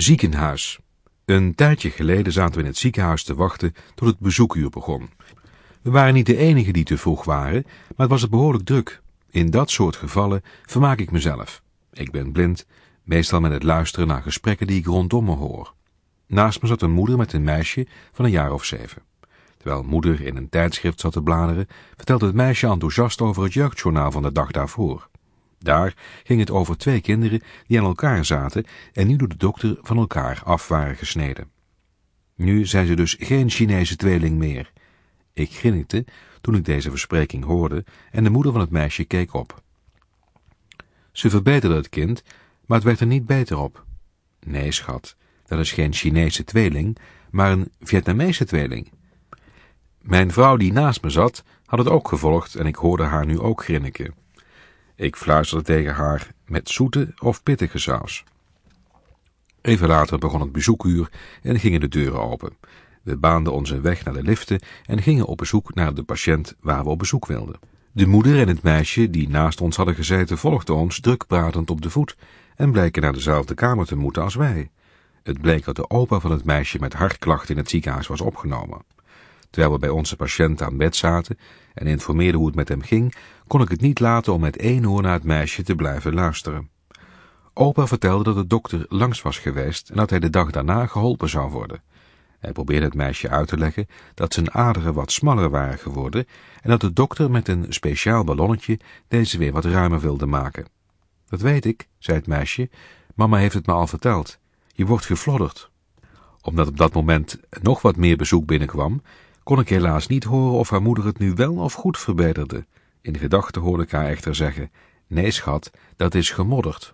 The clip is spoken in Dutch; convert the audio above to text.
Ziekenhuis. Een tijdje geleden zaten we in het ziekenhuis te wachten tot het bezoekuur begon. We waren niet de enigen die te vroeg waren, maar het was het behoorlijk druk. In dat soort gevallen vermaak ik mezelf. Ik ben blind, meestal met het luisteren naar gesprekken die ik rondom me hoor. Naast me zat een moeder met een meisje van een jaar of zeven. Terwijl moeder in een tijdschrift zat te bladeren, vertelde het meisje enthousiast over het jeugdjournaal van de dag daarvoor. Daar ging het over twee kinderen die aan elkaar zaten en nu door de dokter van elkaar af waren gesneden. Nu zijn ze dus geen Chinese tweeling meer. Ik grinnikte toen ik deze verspreking hoorde en de moeder van het meisje keek op. Ze verbeterde het kind, maar het werd er niet beter op. Nee, schat, dat is geen Chinese tweeling, maar een Vietnamese tweeling. Mijn vrouw die naast me zat, had het ook gevolgd en ik hoorde haar nu ook grinniken. Ik fluisterde tegen haar met zoete of pittige saus. Even later begon het bezoekuur en gingen de deuren open. We baanden onze weg naar de liften en gingen op bezoek naar de patiënt waar we op bezoek wilden. De moeder en het meisje die naast ons hadden gezeten volgden ons druk pratend op de voet en bleken naar dezelfde kamer te moeten als wij. Het bleek dat de opa van het meisje met hartklachten in het ziekenhuis was opgenomen. Terwijl we bij onze patiënt aan bed zaten en informeerden hoe het met hem ging, kon ik het niet laten om met één oor naar het meisje te blijven luisteren. Opa vertelde dat de dokter langs was geweest en dat hij de dag daarna geholpen zou worden. Hij probeerde het meisje uit te leggen dat zijn aderen wat smaller waren geworden en dat de dokter met een speciaal ballonnetje deze weer wat ruimer wilde maken. Dat weet ik, zei het meisje, mama heeft het me al verteld. Je wordt geflodderd. Omdat op dat moment nog wat meer bezoek binnenkwam, kon ik helaas niet horen of haar moeder het nu wel of goed verbeterde. In gedachten hoorde ik haar echter zeggen, nee schat, dat is gemodderd.